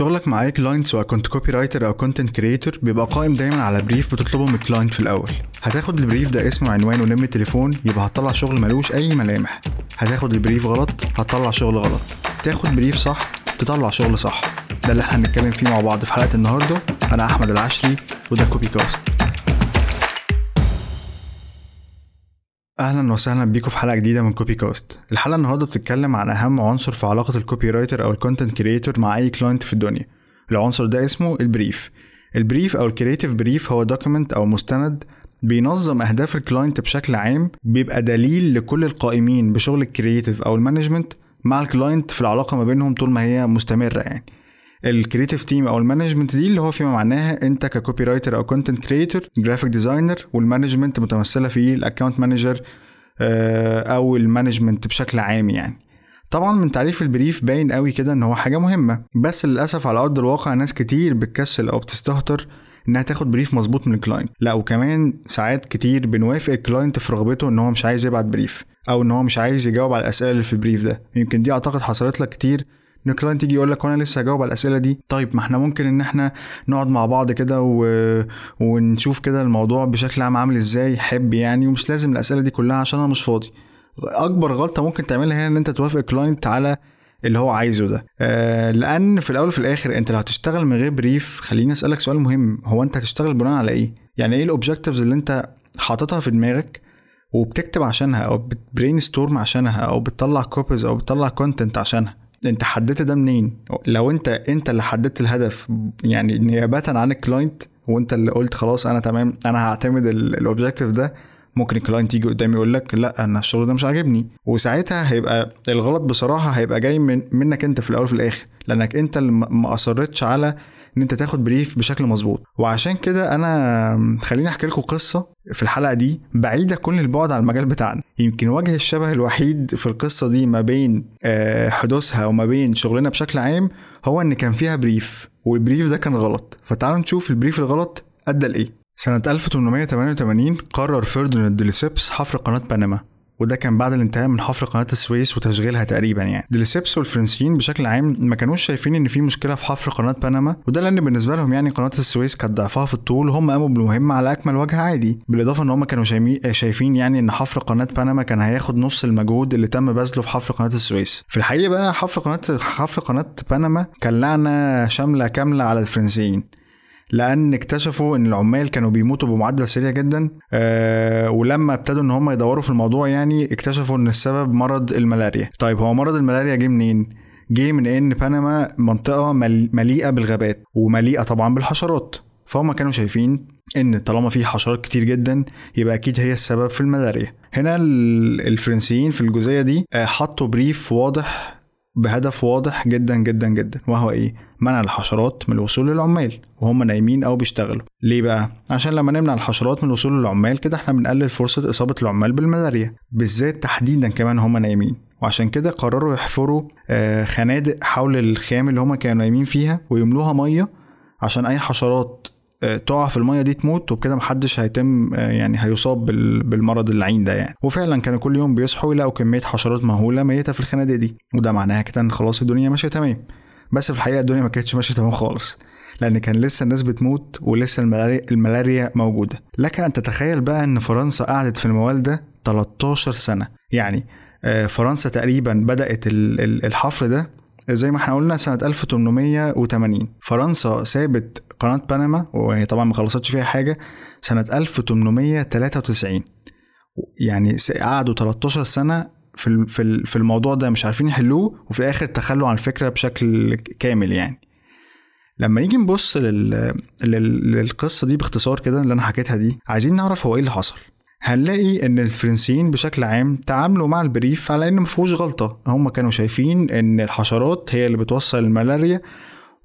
شغلك مع أي client سواء كنت copywriter أو content creator بيبقى قائم دايما على brief بتطلبه من ال client في الأول. هتاخد ال brief ده اسمه عنوان ونمرة تليفون يبقى هتطلع شغل ملوش أي ملامح. هتاخد ال brief غلط هتطلع شغل غلط. تاخد brief صح تطلع شغل صح. ده اللي إحنا هنتكلم فيه مع بعض في حلقة النهارده. أنا أحمد العشري وده Copy Cast أهلا وسهلا بيكم في حلقة جديدة من Copy Cast الحلقة النهارده بتتكلم عن أهم عنصر في علاقة ال copywriter أو ال content creator مع أي client في الدنيا. العنصر ده اسمه ال brief ال brief أو ال creative brief هو document أو مستند بينظم أهداف ال client بشكل عام بيبقى دليل لكل القائمين بشغل ال creative أو ال management مع ال client في العلاقة ما بينهم طول ما هي مستمرة يعني. ال creative team أو ال management دي اللي هو فيما معناها أنت ك copywriter أو content creator graphic designer وال management متمثلة في ال account manager أو ال management بشكل عام يعني. طبعا من تعريف ال brief باين قوي كده إن هو حاجة مهمة بس للأسف على أرض الواقع ناس كتير بتكسل أو بتستهتر إنها تاخد brief مظبوط من ال client لا وكمان ساعات كتير بنوافق ال client في رغبته إن هو مش عايز يبعت brief أو إن هو مش عايز يجاوب على الأسئلة اللي في ال brief ده. يمكن دي أعتقد حصلت لك كتير إن ال client يجي يقول لك وأنا لسه هجاوب على الأسئلة دي. طيب ما إحنا ممكن إن إحنا نقعد مع بعض كده و... ونشوف كده الموضوع بشكل عام عامل إزاي حب يعني ومش لازم الأسئلة دي كلها عشان أنا مش فاضي. أكبر غلطة ممكن تعملها هنا إن أنت توافق ال client على اللي هو عايزه ده. آه لأن في الأول وفي الآخر أنت لو هتشتغل من غير brief خليني أسألك سؤال مهم. هو أنت هتشتغل بناء على إيه؟ يعني إيه ال objectives اللي أنت حاططها في دماغك وبتكتب عشانها أو بت brainstorm عشانها أو بتطلع copies أو بتطلع content عشانها؟ انت حددت ده منين؟ لو انت انت اللي حددت الهدف يعني نيابه عن ال client وانت اللي قلت خلاص أنا تمام أنا هعتمد ال objective ده ممكن ال client يجي قدامي يقول لك لا أنا الشغل ده مش عاجبني. وساعتها هيبقى الغلط بصراحة هيبقى جاي من منك أنت في الأول وفي الآخر لأنك أنت اللي ما أصرتش على إن أنت تاخد brief بشكل مظبوط. وعشان كده أنا خليني أحكي لكم قصة في الحلقة دي بعيدة كل البعد عن المجال بتاعنا. يمكن وجه الشبه الوحيد في القصة دي ما بين حدوثها وما بين شغلنا بشكل عام هو إن كان فيها brief وال brief ده كان غلط. فتعالوا نشوف ال brief الغلط أدى لإيه. سنة 1888 قرر فرديناند ديليسيبس حفر قناة بنما. وده كان بعد الانتهاء من حفر قناة السويس وتشغيلها تقريبا يعني. ديليسيبس والفرنسيين بشكل عام ما كانوش شايفين إن في مشكلة في حفر قناة بنما وده لأن بالنسبة لهم يعني قناة السويس كانت ضعفها في الطول وهم قاموا بالمهمة على أكمل وجه عادي. بالإضافة إن هم كانوا شايفين يعني إن حفر قناة بنما كان هياخد نص المجهود اللي تم بذله في حفر قناة السويس. في الحقيقة بقى حفر قناة حفر قناة بنما كان لعنة شاملة كاملة على الفرنسيين. لأن اكتشفوا ان العمال كانوا بيموتوا بمعدل سريع جدا. أه ولما ابتدوا ان هم يدوروا في الموضوع يعني اكتشفوا ان السبب مرض الملاريا. طيب هو مرض الملاريا جه منين؟ جه من ان بنما منطقة مليئة بالغابات ومليئة طبعا بالحشرات. فهم كانوا شايفين ان طالما في حشرات كتير جدا يبقى أكيد هي السبب في الملاريا. هنا الفرنسيين في الجزئية دي حطوا بريف واضح بهدف واضح جدا جدا جدا وهو إيه؟ منع الحشرات من الوصول للعمال وهم نايمين أو بيشتغلوا. ليه بقى؟ عشان لما نمنع الحشرات من الوصول للعمال كده إحنا بنقلل فرصة إصابة العمال بالملاريا بالذات تحديدا كمان هم نايمين. وعشان كده قرروا يحفروا خنادق حول الخيام اللي هم كانوا نايمين فيها ويملوها مية عشان أي حشرات تقع في المية دي تموت وبكده محدش هيتم يعني هيصاب بالمرض اللعين ده يعني. وفعلا كانوا كل يوم بيصحوا يلاقوا كمية حشرات مهولة ميتة في الخنادق دي. وده معناها كده إن خلاص الدنيا ماشية تمام. بس في الحقيقة الدنيا ما كانتش ماشية تمام خالص. لأن كان لسه الناس بتموت ولسه الملاريا, موجودة. لك أن تتخيل بقى إن فرنسا قعدت في الموال ده 13 سنة. يعني فرنسا تقريبا بدأت الحفر ده زي ما إحنا قلنا سنة 1880 فرنسا سابت قناة بنما وهي طبعا ما خلصتش فيها حاجة سنة 1893 يعني قعدوا 13 سنة في في الموضوع ده مش عارفين يحلوه وفي الآخر تخلوا عن الفكرة بشكل كامل يعني. لما نيجي نبص لل... لل... للقصة دي باختصار كده اللي أنا حكيتها دي عايزين نعرف هو إيه اللي حصل. هنلاقي إن الفرنسيين بشكل عام تعاملوا مع البريف على انه مفيهوش غلطة. هم كانوا شايفين إن الحشرات هي اللي بتوصل الملاريا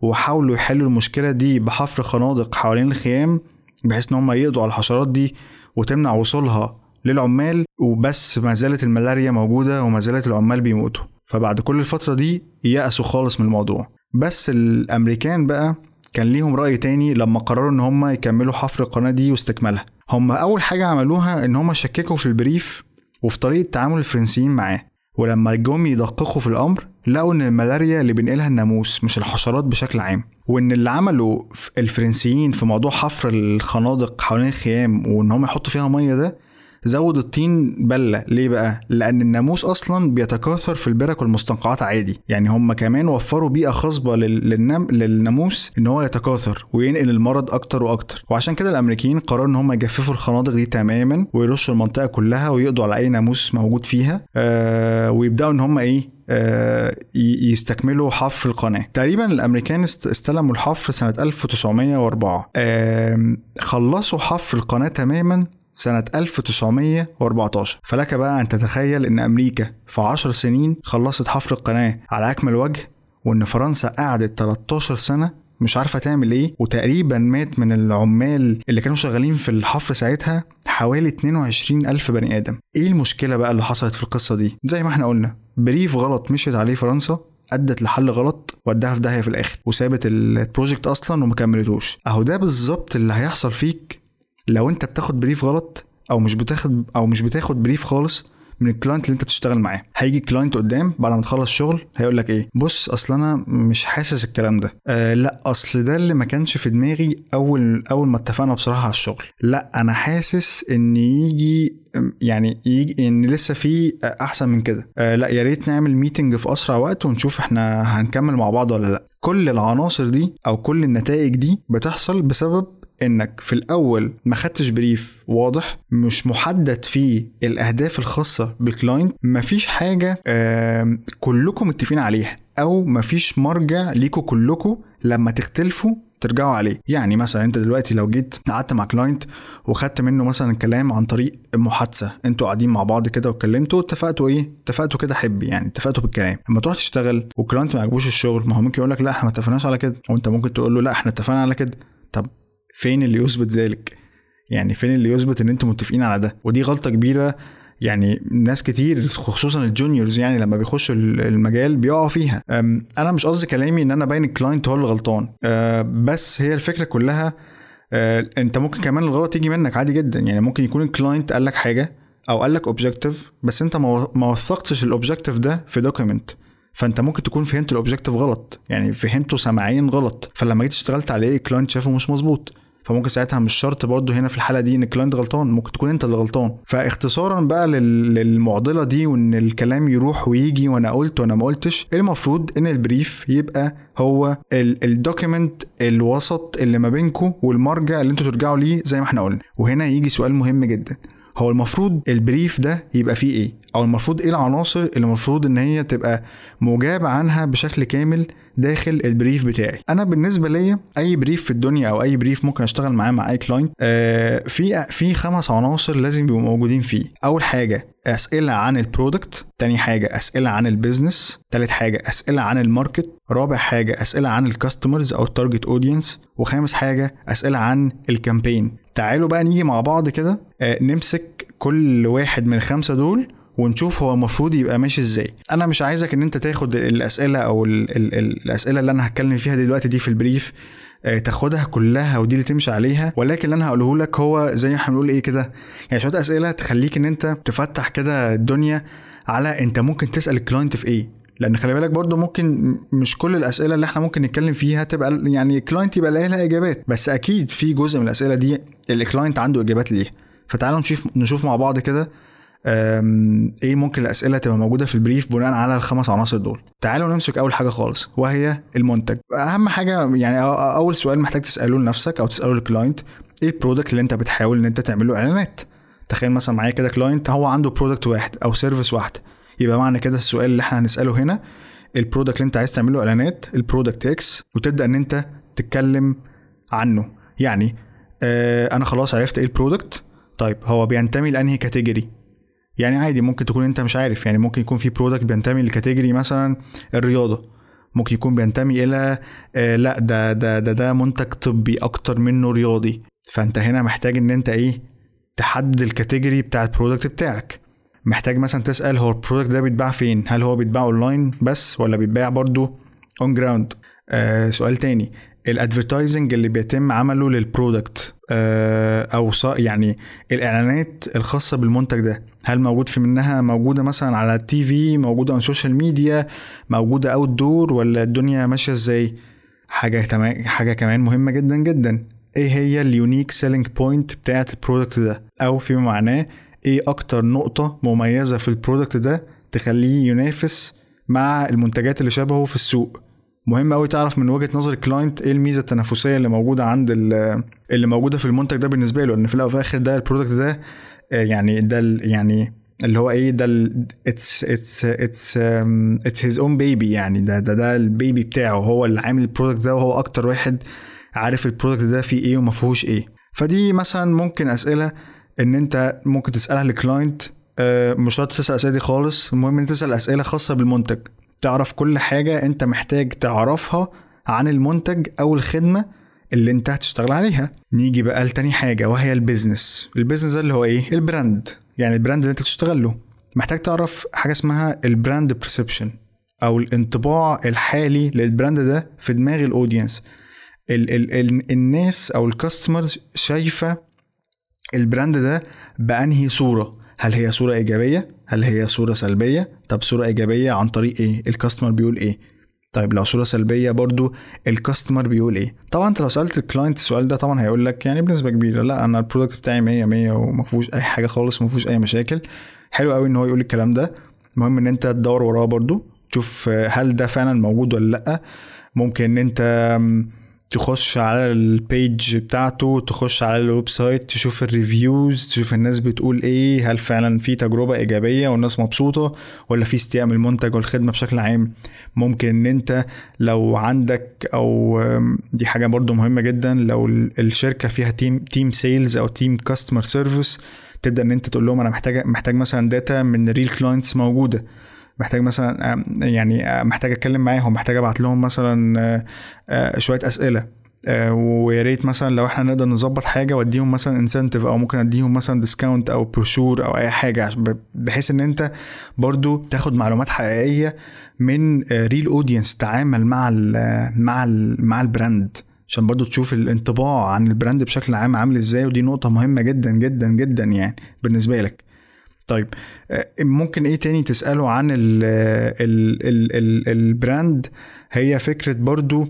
وحاولوا يحلوا المشكلة دي بحفر خنادق حوالين الخيام بحيث إن هم يقضوا على الحشرات دي وتمنع وصولها للعمال وبس ما زالت الملاريا موجودة وما زالت العمال بيموتوا. فبعد كل الفترة دي يأسوا خالص من الموضوع. بس الأمريكان بقى كان ليهم رأي تاني لما قرروا إن هم يكملوا حفر القناة دي واستكمالها. هم أول حاجة عملوها إن هم شككوا في البريف وفي طريقة تعامل الفرنسيين معاه. ولما جم يدققوا في الأمر لقوا ان الملاريا اللي بينقلها الناموس مش الحشرات بشكل عام وإن اللي عمله الفرنسيين في موضوع حفر الخنادق حوالين الخيام وإن هم يحطوا فيها مية ده زود الطين بلة. ليه بقى؟ لأن الناموس أصلا بيتكاثر في البرك والمستنقعات عادي. يعني هم كمان وفروا بيئة خصبة للنم... للناموس إن هو يتكاثر وينقل المرض أكتر وأكتر. وعشان كده الأمريكيين قرروا إن هم يجففوا الخنادق دي تماما ويرشوا المنطقة كلها ويقضوا على أي ناموس موجود فيها آه ويبدأوا إن هم إيه آه يستكملوا حفر القناة. تقريبا الأمريكان استلموا الحفر سنة 1904 آه خلصوا حفر القناة تماما سنة 1914 فلك بقى أن تتخيل أن أمريكا في 10 سنين خلصت حفر القناة على أكمل وجه وأن فرنسا قعدت 13 سنة مش عارفة تعمل إيه وتقريبا مات من العمال اللي كانوا شغالين في الحفر ساعتها حوالي 22 ألف بني آدم. إيه المشكلة بقى اللي حصلت في القصة دي؟ زي ما إحنا قلنا brief غلط مشيت عليه فرنسا أدت لحل غلط وداها في داهية في الآخر وسابت ال project أصلا وما كملتوش. أهو ده بالظبط اللي هيحصل فيك لو انت بتاخد brief غلط أو مش بتاخد أو مش بتاخد brief خالص من ال client اللي انت بتشتغل معاه. هيجي client قدام بعد ما تخلص شغل هيقول لك إيه؟ بص اصل أنا مش حاسس الكلام ده. آه لا اصل ده اللي ما كانش في دماغي اول اول ما اتفقنا بصراحة على الشغل. لا أنا حاسس ان يجي يعني يجي ان لسه في احسن من كده. آه لا يا ريت نعمل meeting في أسرع وقت ونشوف إحنا هنكمل مع بعض ولا لا. كل العناصر دي أو كل النتائج دي بتحصل بسبب إنك في الأول ما خدتش brief واضح مش محدد فيه الأهداف الخاصة بالكلاينت مفيش حاجة كلكم متفقين عليها أو مفيش مرجع ليكوا كلكم لما تختلفوا ترجعوا عليه. يعني مثلا أنت دلوقتي لو جيت قعدت مع client وخدت منه مثلا الكلام عن طريق محادثة أنتوا قاعدين مع بعض كده واتكلمتوا اتفقتوا إيه؟ اتفقتوا كده حب يعني اتفقتوا بالكلام. لما تروح تشتغل وال client ما عجبوش الشغل ما هو ممكن يقول لك لا إحنا ما اتفقناش على كده. وأنت ممكن تقول له لا إحنا اتفقنا على كده. فين اللي يثبت ذلك؟ يعني فين اللي يثبت إن أنتم متفقين على ده؟ ودي غلطة كبيرة. يعني ناس كتير خصوصا ال juniors يعني لما بيخشوا المجال بيقعوا فيها. أنا مش قصدي كلامي إن أنا ببين ال client هو اللي غلطان. بس هي الفكرة كلها أنت ممكن كمان الغلط يجي منك عادي جدا. يعني ممكن يكون ال client قال لك حاجة أو قال لك objective بس أنت ما وثقتش ال objective ده في document فأنت ممكن تكون فهمت ال objective غلط. يعني فهمته سمعيا غلط. فلما جيت اشتغلت عليه ال client شافه مش مظبوط. فممكن ساعتها مش شرط برضه هنا في الحاله دي إن ال client غلطان ممكن تكون أنت اللي غلطان. فاختصارا بقى للمعضلة دي وإن الكلام يروح ويجي وأنا قلت وأنا ما قلتش المفروض إن ال brief يبقى هو ال document الوسط اللي ما بينكم والمرجع اللي أنتوا ترجعوا ليه زي ما إحنا قلنا. وهنا يجي سؤال مهم جدا. هو المفروض ال brief ده يبقى فيه إيه؟ أو المفروض إيه العناصر اللي المفروض إن هي تبقى مجاب عنها بشكل كامل داخل ال brief بتاعي. أنا بالنسبة ليا أي brief في الدنيا أو أي brief ممكن أشتغل معاه مع أي client آه في في خمس عناصر لازم يبقوا موجودين فيه. أول حاجة أسئلة عن ال product تاني حاجة أسئلة عن ال business تالت حاجة أسئلة عن ال market رابع حاجة أسئلة عن ال customers أو ال target audience وخامس حاجة أسئلة عن ال campaign تعالوا بقى نيجي مع بعض كده آه نمسك كل واحد من الخمسة دول ونشوف هو المفروض يبقى ماشي إزاي. أنا مش عايزك إن أنت تاخد الأسئلة أو ال ال الأسئلة اللي أنا هتكلم فيها دلوقتي دي في ال brief تاخدها كلها ودي اللي تمشي عليها. ولكن اللي أنا هقوله لك هو زي ما إحنا بنقول إيه كده يعني شوية أسئلة تخليك إن أنت تفتح كده الدنيا على أنت ممكن تسأل ال client في إيه. لأن خلي بالك برضو ممكن مش كل الأسئلة اللي إحنا ممكن نتكلم فيها تبقى يعني ال client يبقى لها إجابات. بس أكيد في جزء من الأسئلة دي ال client عنده إجابات ليها. فتعالوا نشوف نشوف مع بعض كده إيه ممكن الأسئلة تبقى موجودة في ال brief بناء على الخمس عناصر دول؟ تعالوا نمسك أول حاجة خالص وهي المنتج. أهم حاجة يعني أول سؤال محتاج تساله لنفسك أو تساله لل client إيه ال product اللي انت بتحاول ان انت تعمل له إعلانات؟ تخيل مثلا معايا كده client هو عنده product واحد أو service واحدة يبقى معنى كده السؤال اللي إحنا هنسأله هنا ال product اللي انت عايز تعمل له إعلانات ال product X وتبدأ ان انت تتكلم عنه. يعني آه أنا خلاص عرفت إيه ال product طيب هو بينتمي لأنهي category يعني عادي ممكن تكون انت مش عارف. يعني ممكن يكون في product بينتمي ل category مثلا الرياضة. ممكن يكون بينتمي إلى آه لأ ده ده ده ده منتج طبي أكتر منه رياضي. فأنت هنا محتاج إن أنت إيه تحدد ال category بتاع ال product بتاعك. محتاج مثلا تسأل هو ال product ده بيتباع فين؟ هل هو بيتباع اونلاين بس ولا بيتباع برضو on ground آه سؤال تاني. ال advertising اللي بيتم عمله لل product آه أو يعني الإعلانات الخاصة بالمنتج ده. هل موجود في منها موجودة مثلا على ال TV موجودة على ال social media موجودة outdoor ولا الدنيا ماشية إزاي؟ حاجة حاجة كمان مهمة جدا جدا. إيه هي ال unique selling point بتاعت ال product ده؟ أو فيما معناه إيه أكتر نقطة مميزة في ال product ده تخليه ينافس مع المنتجات اللي شبهه في السوق؟ مهم قوي تعرف من وجهة نظر ال client إيه الميزة التنافسية اللي موجودة عند اللي موجودة في المنتج ده بالنسبة له إن في الأول وفي الآخر ده ال product ده آه، يعني ده يعني اللي هو إيه ده it's it's it's it's his own baby يعني ده ده ده ال baby بتاعه هو اللي عامل ال product ده وهو أكتر واحد عارف ال product ده فيه إيه وما فيهوش إيه. فدي مثلا ممكن أسئلة إن أنت ممكن تسألها ل client آه، مش شرط تسأل اسئله دي خالص المهم إن تسأل أسئلة خاصة بالمنتج. تعرف كل حاجة انت محتاج تعرفها عن المنتج أو الخدمة اللي انت هتشتغل عليها. نيجي بقى لتاني حاجة وهي ال business. ال business ده اللي هو إيه؟ ال brand. يعني ال brand اللي انت بتشتغل له. محتاج تعرف حاجة اسمها ال brand perception أو الانطباع الحالي لل brand ده في دماغ ال audience ال ال ال الناس أو ال customers شايفة ال brand ده بأنهي صورة. هل هي صورة إيجابية؟ هل هي صورة سلبية؟ طب صورة إيجابية عن طريق إيه؟ ال customer بيقول إيه؟ طيب لو صورة سلبية برضو ال customer بيقول إيه؟ طبعا أنت لو سألت ال client السؤال ده طبعا هيقول لك يعني بنسبة كبيرة لأ أنا ال product بتاعي 100 100 وما فيهوش أي حاجة خالص وما فيهوش أي مشاكل. حلو قوي إن هو يقول الكلام ده. المهم إن أنت تدور وراه برضو تشوف هل ده فعلا موجود ولا لأ. ممكن إن أنت تخش على ال page بتاعته تخش على ال website تشوف ال reviews تشوف الناس بتقول إيه هل فعلا في تجربة إيجابية والناس مبسوطة ولا في استياء من المنتج والخدمة بشكل عام. ممكن إن أنت لو عندك أو دي حاجة برضو مهمة جدا لو الشركة فيها team team sales أو team customer service تبدأ إن أنت تقول لهم أنا محتاج محتاج مثلا data من real clients موجودة. محتاج مثلا يعني محتاج أتكلم معاهم محتاج أبعت لهم مثلا شوية أسئلة ويا ريت مثلا لو إحنا نقدر نظبط حاجة وأديهم مثلا incentive أو ممكن أديهم مثلا discount أو بروشور أو أي حاجة بحيث إن أنت برضو تاخد معلومات حقيقية من real audience تعامل مع ال مع ال مع ال brand عشان برضو تشوف الانطباع عن ال brand بشكل عام عامل إزاي ودي نقطة مهمة جدا جدا جدا يعني بالنسبة لك. طيب آه، ممكن إيه تاني تسأله عن ال ال ال ال ال brand؟ هي فكرة برضو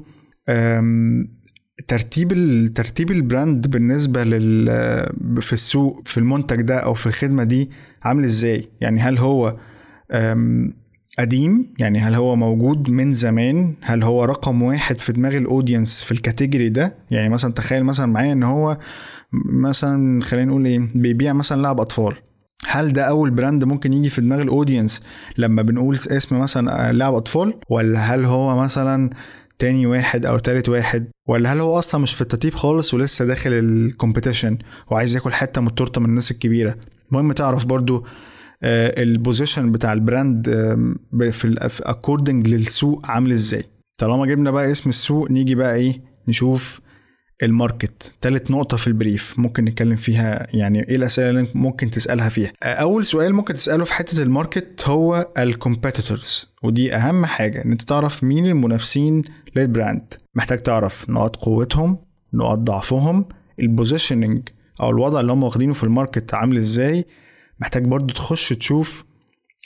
ترتيب ترتيب ال brand بالنسبة لل في السوق في المنتج ده أو في الخدمة دي عامل إزاي؟ يعني هل هو قديم؟ يعني هل هو موجود من زمان؟ هل هو رقم واحد في دماغ ال audience في ال category ده؟ يعني مثلا تخيل مثلا معايا إن هو مثلا خلينا نقول إيه بيبيع مثلا لعب أطفال. هل ده أول brand ممكن يجي في دماغ ال audience لما بنقول اسم مثلا لعب أطفال؟ ولا هل هو مثلا تاني واحد أو تالت واحد؟ ولا هل هو أصلا مش في الترتيب خالص ولسه داخل ال competition وعايز ياكل حتة من التورته من الناس الكبيرة؟ المهم تعرف برضو آه، ال position بتاع ال brand في according للسوق عامل إزاي. طالما جبنا بقى اسم السوق نيجي بقى إيه نشوف ال market. تالت نقطة في ال brief ممكن نتكلم فيها يعني إيه الأسئلة اللي ممكن تسألها فيها؟ أول سؤال ممكن تسأله في حتة ال market هو ال competitors ودي أهم حاجة إن أنت تعرف مين المنافسين لل brand. محتاج تعرف نقاط قوتهم نقاط ضعفهم ال positioning أو الوضع اللي هم واخدينه في ال market عامل إزاي. محتاج برضو تخش تشوف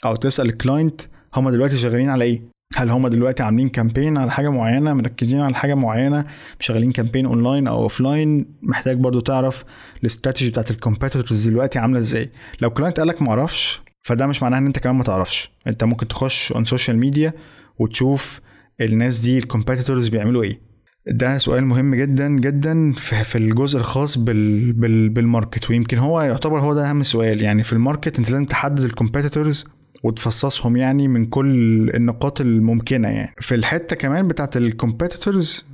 أو تسأل ال client هما دلوقتي شغالين على إيه؟ هل هم دلوقتي عاملين campaign على حاجة معينة؟ مركزين على حاجة معينة؟ شغالين campaign online أو offline محتاج برضو تعرف الاستراتيجي بتاعت ال competitors دلوقتي عاملة إزاي؟ لو client قالك معرفش فده مش معناه إن أنت كمان ما تعرفش. أنت ممكن تخش on social media وتشوف الناس دي ال competitors بيعملوا إيه. ده سؤال مهم جدا جدا في الجزء الخاص بال بال بال market ويمكن هو يعتبر هو ده أهم سؤال. يعني في ال market أنت لازم تحدد ال competitors وتفصصهم يعني من كل النقاط الممكنة يعني. في الحتة كمان بتاعت ال competitors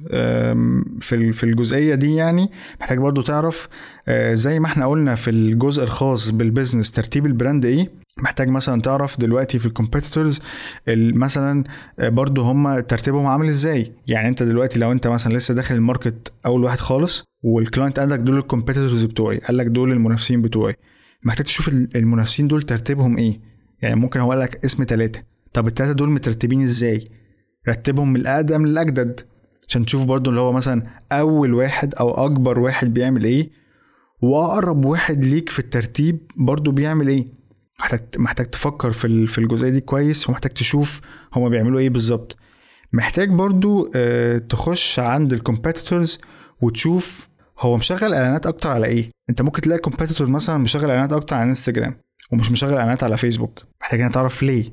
في في الجزئية دي يعني محتاج برضو تعرف آه، زي ما إحنا قلنا في الجزء الخاص بال business ترتيب ال brand إيه. محتاج مثلا تعرف دلوقتي في ال competitors مثلا آه، برضو هم ترتيبهم عامل إزاي. يعني انت دلوقتي لو انت مثلا لسه داخل ال market أول واحد خالص وال client قال لك دول ال competitors بتوعي قال لك دول المنافسين بتوعي محتاج تشوف المنافسين دول ترتيبهم إيه. يعني ممكن هو لك اسم ثلاثة طب الثلاثة دول مترتبين إزاي؟ رتبهم من الأقدم للأجدد. عشان تشوف برضو اللي هو مثلا أول واحد أو أكبر واحد بيعمل إيه وأقرب واحد ليك في الترتيب برضو بيعمل إيه. محتاج محتاج تفكر في في الجزئية دي كويس ومحتاج تشوف هما بيعملوا إيه بالظبط. محتاج برضو آه، تخش عند الكومبيتيتورز وتشوف هو مشغل إعلانات أكتر على إيه. أنت ممكن تلاقي competitor مثلا مشغل إعلانات أكتر على انستجرام ومش مشغل إعلانات على فيسبوك محتاج تعرف ليه؟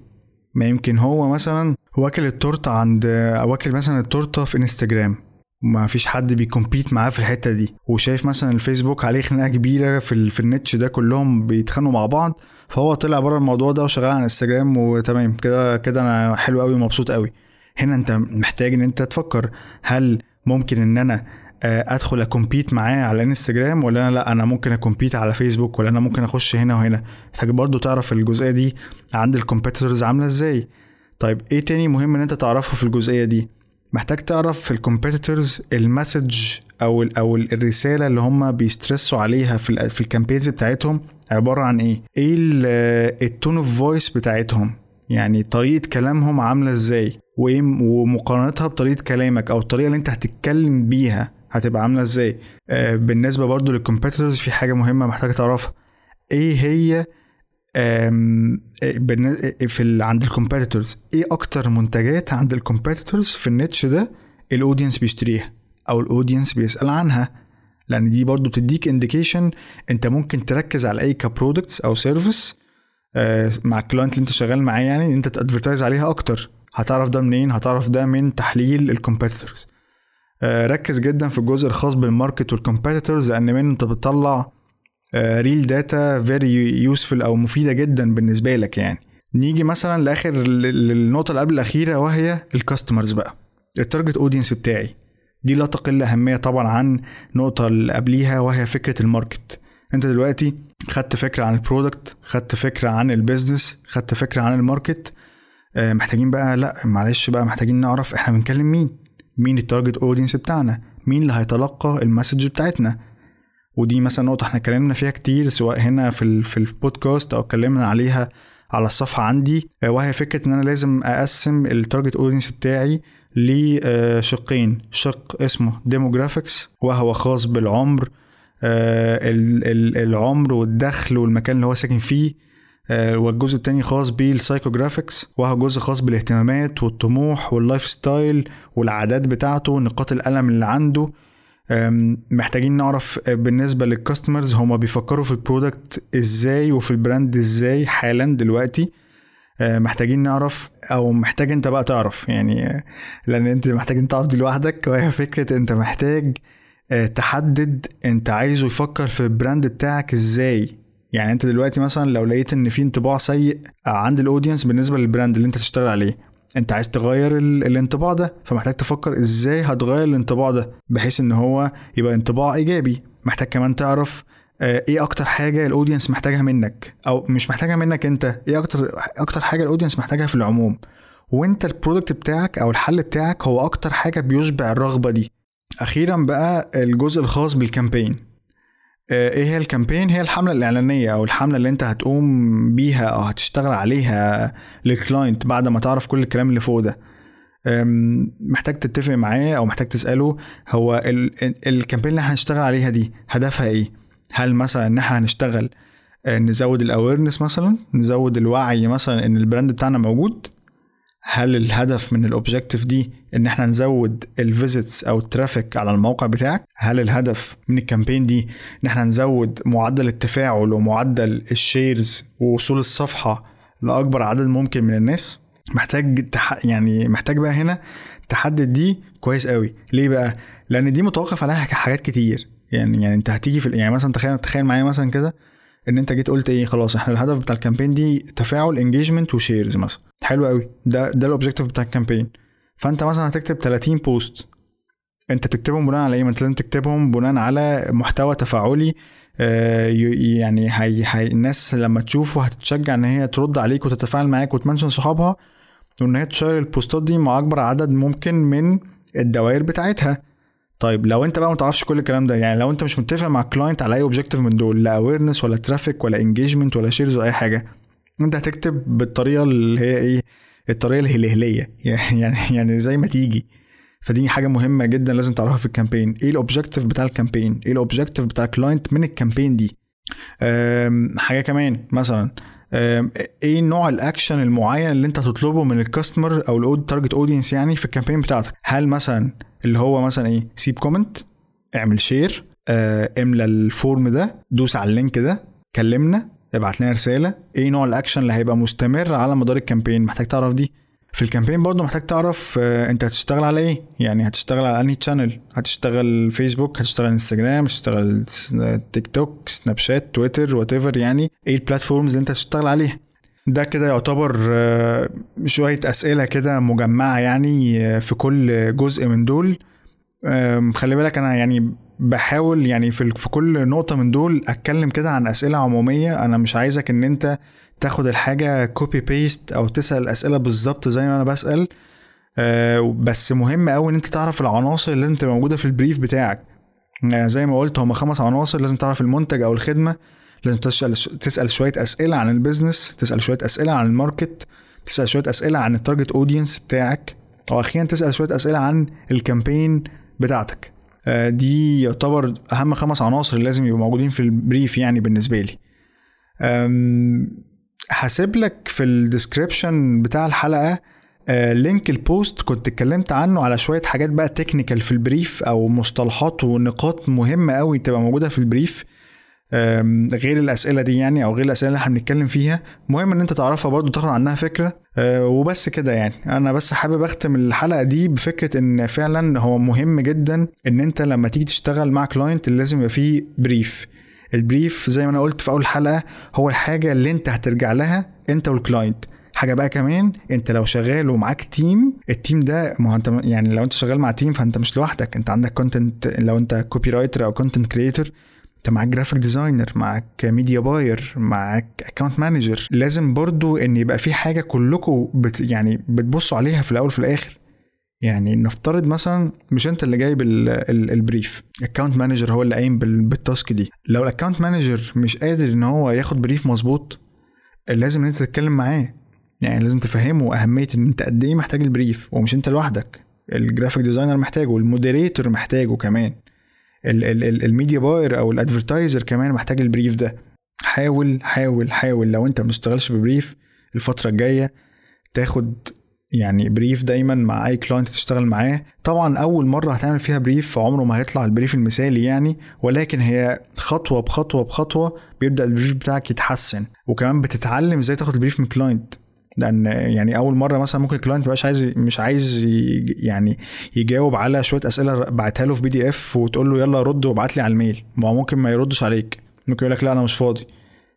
ما يمكن هو مثلا واكل التورتة عند واكل مثلا التورتة في انستجرام ما فيش حد بي compete معاه في الحتة دي. وشايف مثلا الفيسبوك عليه خناقة كبيرة في في ال niche ده كلهم بيتخانقوا مع بعض. فهو طلع بره الموضوع ده وشغال على انستجرام وتمام. كده كده أنا حلو قوي ومبسوط قوي هنا أنت محتاج إن أنت تفكر هل ممكن إن أنا أدخل أ compete معاه على انستجرام ولا أنا لأ أنا ممكن أ compete على فيسبوك ولا أنا ممكن أخش هنا وهنا. محتاج برضو تعرف الجزئية دي عند ال competitors عاملة إزاي. طيب إيه تاني مهم إن أنت تعرفه في الجزئية دي؟ محتاج تعرف في ال competitors ال message أو ال أو الرسالة اللي هم بي stress وا عليها في في ال campaigns بتاعتهم عبارة عن إيه؟ إيه ال tone of voice بتاعتهم؟ يعني طريقة كلامهم عاملة إزاي؟ وإيه ومقارنتها بطريقة كلامك أو الطريقة اللي أنت هتتكلم بيها. هتبقى عاملة إزاي؟ آه بالنسبة برضو لل competitors في حاجة مهمة محتاج تعرفها. إيه هي في عند ال competitors إيه أكتر منتجات عند ال competitors في ال niche ده ال audience بيشتريها أو ال audience بيسأل عنها؟ لأن دي برضو بتديك indication أنت ممكن تركز على اي ك products أو service آه، مع ال client اللي أنت شغال معاه يعني أنت ت advertise عليها أكتر. هتعرف ده منين؟ هتعرف ده من تحليل ال competitors آه، ركز جدا في الجزء الخاص بال market وال competitors لأن منه أنت بتطلع real data very useful أو مفيدة جدا بالنسبة لك يعني. نيجي مثلا لآخر النقطه اللي قبل الأخيرة وهي ال customers بقى. ال target audience بتاعي. دي لا تقل أهمية طبعا عن النقطة اللي قبليها وهي فكرة ال market. أنت دلوقتي خدت فكرة عن ال product خدت فكرة عن ال business خدت فكرة عن ال market. آه، محتاجين بقى لا معلش بقى محتاجين نعرف إحنا بنكلم مين. مين ال target audience بتاعنا؟ مين اللي هيتلقى ال message بتاعتنا؟ ودي مثلا نقطة إحنا اتكلمنا فيها كتير سواء هنا في في البودكاست أو اتكلمنا عليها على الصفحة عندي. آه، وهي فكرة إن أنا لازم أقسم ال target audience بتاعي لشقين شق اسمه demographics وهو خاص بالعمر. آه، العمر والدخل والمكان اللي هو ساكن فيه. آه، والجزء التاني خاص بال psychographics وهو جزء خاص بالاهتمامات والطموح وال lifestyle والعادات بتاعته نقاط الألم اللي عنده. محتاجين نعرف آه، بالنسبة لل customers هما بيفكروا في ال product إزاي وفي ال brand إزاي حالا دلوقتي. محتاجين نعرف أو محتاج أنت بقى تعرف يعني لأن أنت محتاج أنت تعرف دي لوحدك وهي فكرة أنت محتاج تحدد أنت عايزه يفكر في ال brand بتاعك إزاي. يعني انت دلوقتي مثلا لو لقيت ان في انطباع سيء عند ال audience بالنسبة لل brand اللي انت تشتغل عليه انت عايز تغير الانطباع ده فمحتاج تفكر إزاي هتغير الانطباع ده بحيث ان هو يبقى انطباع إيجابي. محتاج كمان تعرف آه، إيه أكتر حاجة ال audience محتاجها منك؟ أو مش محتاجها منك انت إيه أكتر أكتر حاجة ال audience محتاجها في العموم؟ وانت ال product بتاعك أو الحل بتاعك هو أكتر حاجة بيشبع الرغبة دي. أخيرا بقى الجزء الخاص بال campaign آه، إيه هي ال campaign؟ هي الحملة الإعلانية أو الحملة اللي أنت هتقوم بيها أو هتشتغل عليها لل client بعد ما تعرف كل الكلام اللي فوق ده. محتاج تتفق معاه أو محتاج تسأله هو ال campaign اللي هنشتغل عليها دي هدفها إيه؟ هل مثلا إن إحنا هنشتغل آه، نزود ال awareness مثلا؟ نزود الوعي مثلا إن ال brand بتاعنا موجود؟ هل الهدف من ال objective دي إن إحنا نزود ال visits أو ال traffic على الموقع بتاعك؟ هل الهدف من ال campaign دي إن إحنا نزود معدل التفاعل ومعدل ال shares ووصول الصفحة لأكبر عدد ممكن من الناس؟ محتاج تح... يعني محتاج بقى هنا تحدد دي كويس قوي ليه بقى؟ لأن دي متوقف عليها حاجات كتير. يعني يعني أنت هتيجي في يعني مثلا تخيل تخيل معايا مثلا كده. ان انت جيت قلت إيه خلاص إحنا الهدف بتاع ال campaign دي تفاعل engagement و shares مثلا. حلو قوي. ده ده ال objective بتاع ال campaign. فانت مثلا هتكتب 30 post انت تكتبهم بناء على إيه؟ ما انت لازم تكتبهم بناء على محتوى تفاعلي آه يعني هي, هي الناس لما تشوفه هتتشجع ان هي ترد عليك وتتفاعل معاك وت mention صحابها وان هي ت share البوستات دي مع اكبر عدد ممكن من الدوائر بتاعتها. طيب لو انت بقى ما تعرفش كل الكلام ده يعني لو انت مش متفق مع ال client على أي objective من دول لا awareness ولا traffic ولا engagement ولا shares ولا أي حاجة انت هتكتب بالطريقة اللي هي إيه؟ الطريقة الهلهلية. يعني يعني زي ما تيجي. فدي حاجة مهمة جدا لازم تعرفها في ال campaign إيه الاوبجيكتيف بتاع الكامبين إيه الاوبجيكتيف بتاع الكلاينت من الكامبين دي؟ حاجة كمان مثلا إيه نوع الأكشن المعين اللي انت هتطلبه من ال customer أو ال target audience يعني في ال campaign بتاعتك؟ هل مثلا اللي هو مثلا إيه سيب comment اعمل share املى ال form ده دوس على ال link ده كلمنا ابعت لنا رسالة. إيه نوع الأكشن اللي هيبقى مستمر على مدار ال campaign؟ محتاج تعرف دي. في ال campaign برضه محتاج تعرف أنت هتشتغل على إيه؟ يعني هتشتغل على أنهي channel هتشتغل فيسبوك هتشتغل انستجرام هتشتغل تيك توك سناب شات تويتر وات يعني إيه ال platforms اللي أنت هتشتغل عليها؟ ده كده يعتبر شوية أسئلة كده مجمعة يعني في كل جزء من دول. خلي بالك أنا يعني بحاول يعني في كل نقطة من دول أتكلم كده عن أسئلة عمومية. أنا مش عايزك إن أنت تاخد الحاجة copy paste أو تسأل الأسئلة بالظبط زي ما أنا بسأل. بس مهم أوي إن أنت تعرف العناصر اللي لازم تبقى موجودة في ال brief بتاعك. يعني زي ما قلت هما خمس عناصر لازم تعرف المنتج أو الخدمة. لازم تسأل تسأل شوية أسئلة عن ال business تسأل شوية أسئلة عن ال market تسأل شوية أسئلة عن ال target audience بتاعك وأخيرا تسأل شوية أسئلة عن ال campaign بتاعتك. دي يعتبر أهم خمس عناصر لازم يبقوا موجودين في ال brief يعني بالنسبة لي. هسيب لك في ال description بتاع الحلقة link ال post كنت اتكلمت عنه على شوية حاجات بقى technical في ال brief أو مصطلحات ونقاط مهمة قوي تبقى موجودة في ال brief غير الأسئلة دي يعني أو غير الأسئلة اللي إحنا بنتكلم فيها. مهم إن أنت تعرفها برضو تاخد عنها فكرة وبس كده يعني. أنا بس حابب أختم الحلقة دي بفكرة إن فعلا هو مهم جدا إن أنت لما تيجي تشتغل مع client لازم يبقى فيه brief ال brief زي ما أنا قلت في أول حلقة هو الحاجة اللي أنت هترجع لها أنت وال client حاجة بقى كمان أنت لو شغال ومعاك team ال team ده ما هو أنت يعني لو أنت شغال مع team فأنت مش لوحدك أنت عندك content لو أنت copywriter أو content creator انت معاك graphic designer معاك media buyer معاك account manager لازم برضو إن يبقى في حاجة كلكم بت يعني بتبصوا عليها في الأول وفي الآخر. يعني نفترض مثلا مش أنت اللي جايب ال brief ال account manager هو اللي قايم بال task دي. لو ال account manager مش قادر إن هو ياخد brief مظبوط لازم إن أنت تتكلم معاه. يعني لازم تفهمه أهمية إن أنت قد إيه محتاج ال brief ومش أنت لوحدك. ال graphic designer محتاجه وال moderator محتاجه كمان. ال media buyer أو ال advertiser كمان محتاج ال brief ده. حاول حاول حاول لو أنت ما ب brief الفترة الجاية تاخد يعني brief دايما مع أي client تشتغل معاه. طبعا أول مرة هتعمل فيها brief عمره ما هيطلع ال brief المثالي يعني ولكن هي خطوة بخطوة بخطوة بيبدأ ال brief بتاعك يتحسن وكمان بتتعلم إزاي تاخد ال brief من client لأن يعني أول مرة مثلا ممكن ال client مبقاش عايز مش عايز يعني يجاوب على شوية أسئلة بعتها له في PDF وتقول له يلا رد وابعت لي على ال mail. ما هو ممكن ما يردش عليك. ممكن يقول لك لا أنا مش فاضي.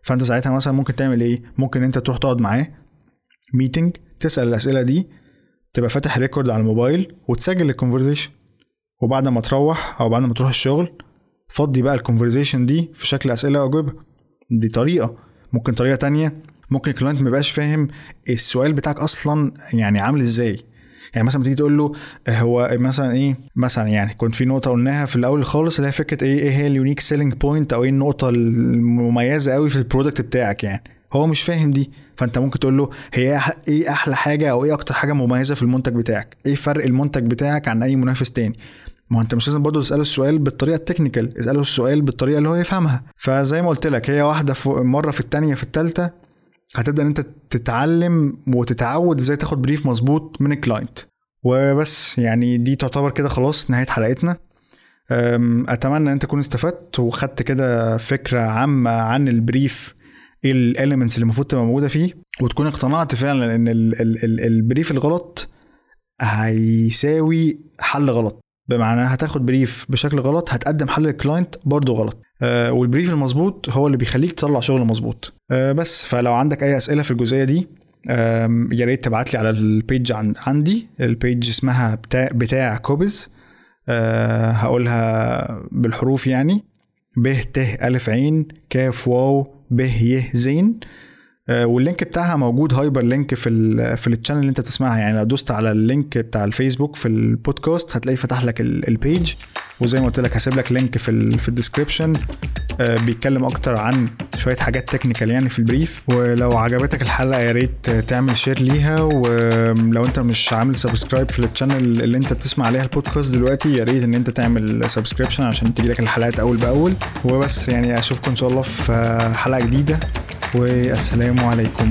فأنت ساعتها مثلا ممكن تعمل إيه؟ ممكن أنت تروح تقعد معاه meeting تسأل الأسئلة دي تبقى فاتح record على الموبايل وتسجل ال conversation وبعد ما تروح أو بعد ما تروح الشغل فضي بقى ال conversation دي في شكل أسئلة وأجوبة. دي طريقة. ممكن طريقة تانية ممكن ال client ما يبقاش فاهم السؤال بتاعك أصلا يعني عامل إزاي. يعني مثلا تيجي تقول له هو مثلا إيه؟ مثلا يعني كنت في نقطة قلناها في الأول خالص اللي هي فكرة إيه؟ إيه هي ال unique selling point أو إيه النقطة المميزة قوي في ال product بتاعك يعني؟ هو مش فاهم دي. فأنت ممكن تقول له هي إيه أحلى حاجة أو إيه أكتر حاجة مميزة في المنتج بتاعك؟ إيه فرق المنتج بتاعك عن أي منافس تاني؟ ما أنت مش لازم برضه تسأله السؤال بالطريقة ال technical اسأله السؤال بالطريقة اللي هو يفهمها. فزي ما قلت لك هي واحدة مرة في الثانية في الثالثه هتبدأ إن أنت تتعلم وتتعود إزاي تاخد brief مظبوط من ال client وبس يعني دي تعتبر كده خلاص نهاية حلقتنا. أتمنى إن أنت تكون استفدت وخدت كده فكرة عامة عن ال brief إيه ال elements اللي المفروض تبقى موجودة فيه. وتكون اقتنعت فعلا إن ال ال ال ال brief الغلط هيساوي حل غلط. بمعنى هتاخد brief بشكل غلط هتقدم حل لل client برضه غلط. وال brief المظبوط هو اللي بيخليك تطلع شغل مظبوط. آه بس فلو عندك أي أسئلة في الجزئية دي آه يا ريت تبعت لي على ال page عندي. ال page اسمها بتاع بتاع كوبيز. آه هقولها بالحروف يعني. ب ت ألف عين كاف واو ب ي زين. وال link بتاعها موجود hyperlink في ال في ال channel اللي انت بتسمعها. يعني لو دوست على ال link بتاع الفيسبوك في البودكاست هتلاقي فتح لك ال page وزي ما قلت لك هسيب لك link في ال في ال description آه، بيتكلم أكتر عن شوية حاجات technical يعني في ال brief ولو عجبتك الحلقة يا ريت تعمل share ليها. ولو انت مش عامل subscribe في ال channel اللي انت بتسمع عليها البودكاست دلوقتي يا ريت ان انت تعمل subscription عشان تجيلك الحلقات أول بأول. وبس يعني أشوفكم إن شاء الله في حلقة جديدة. والسلام عليكم.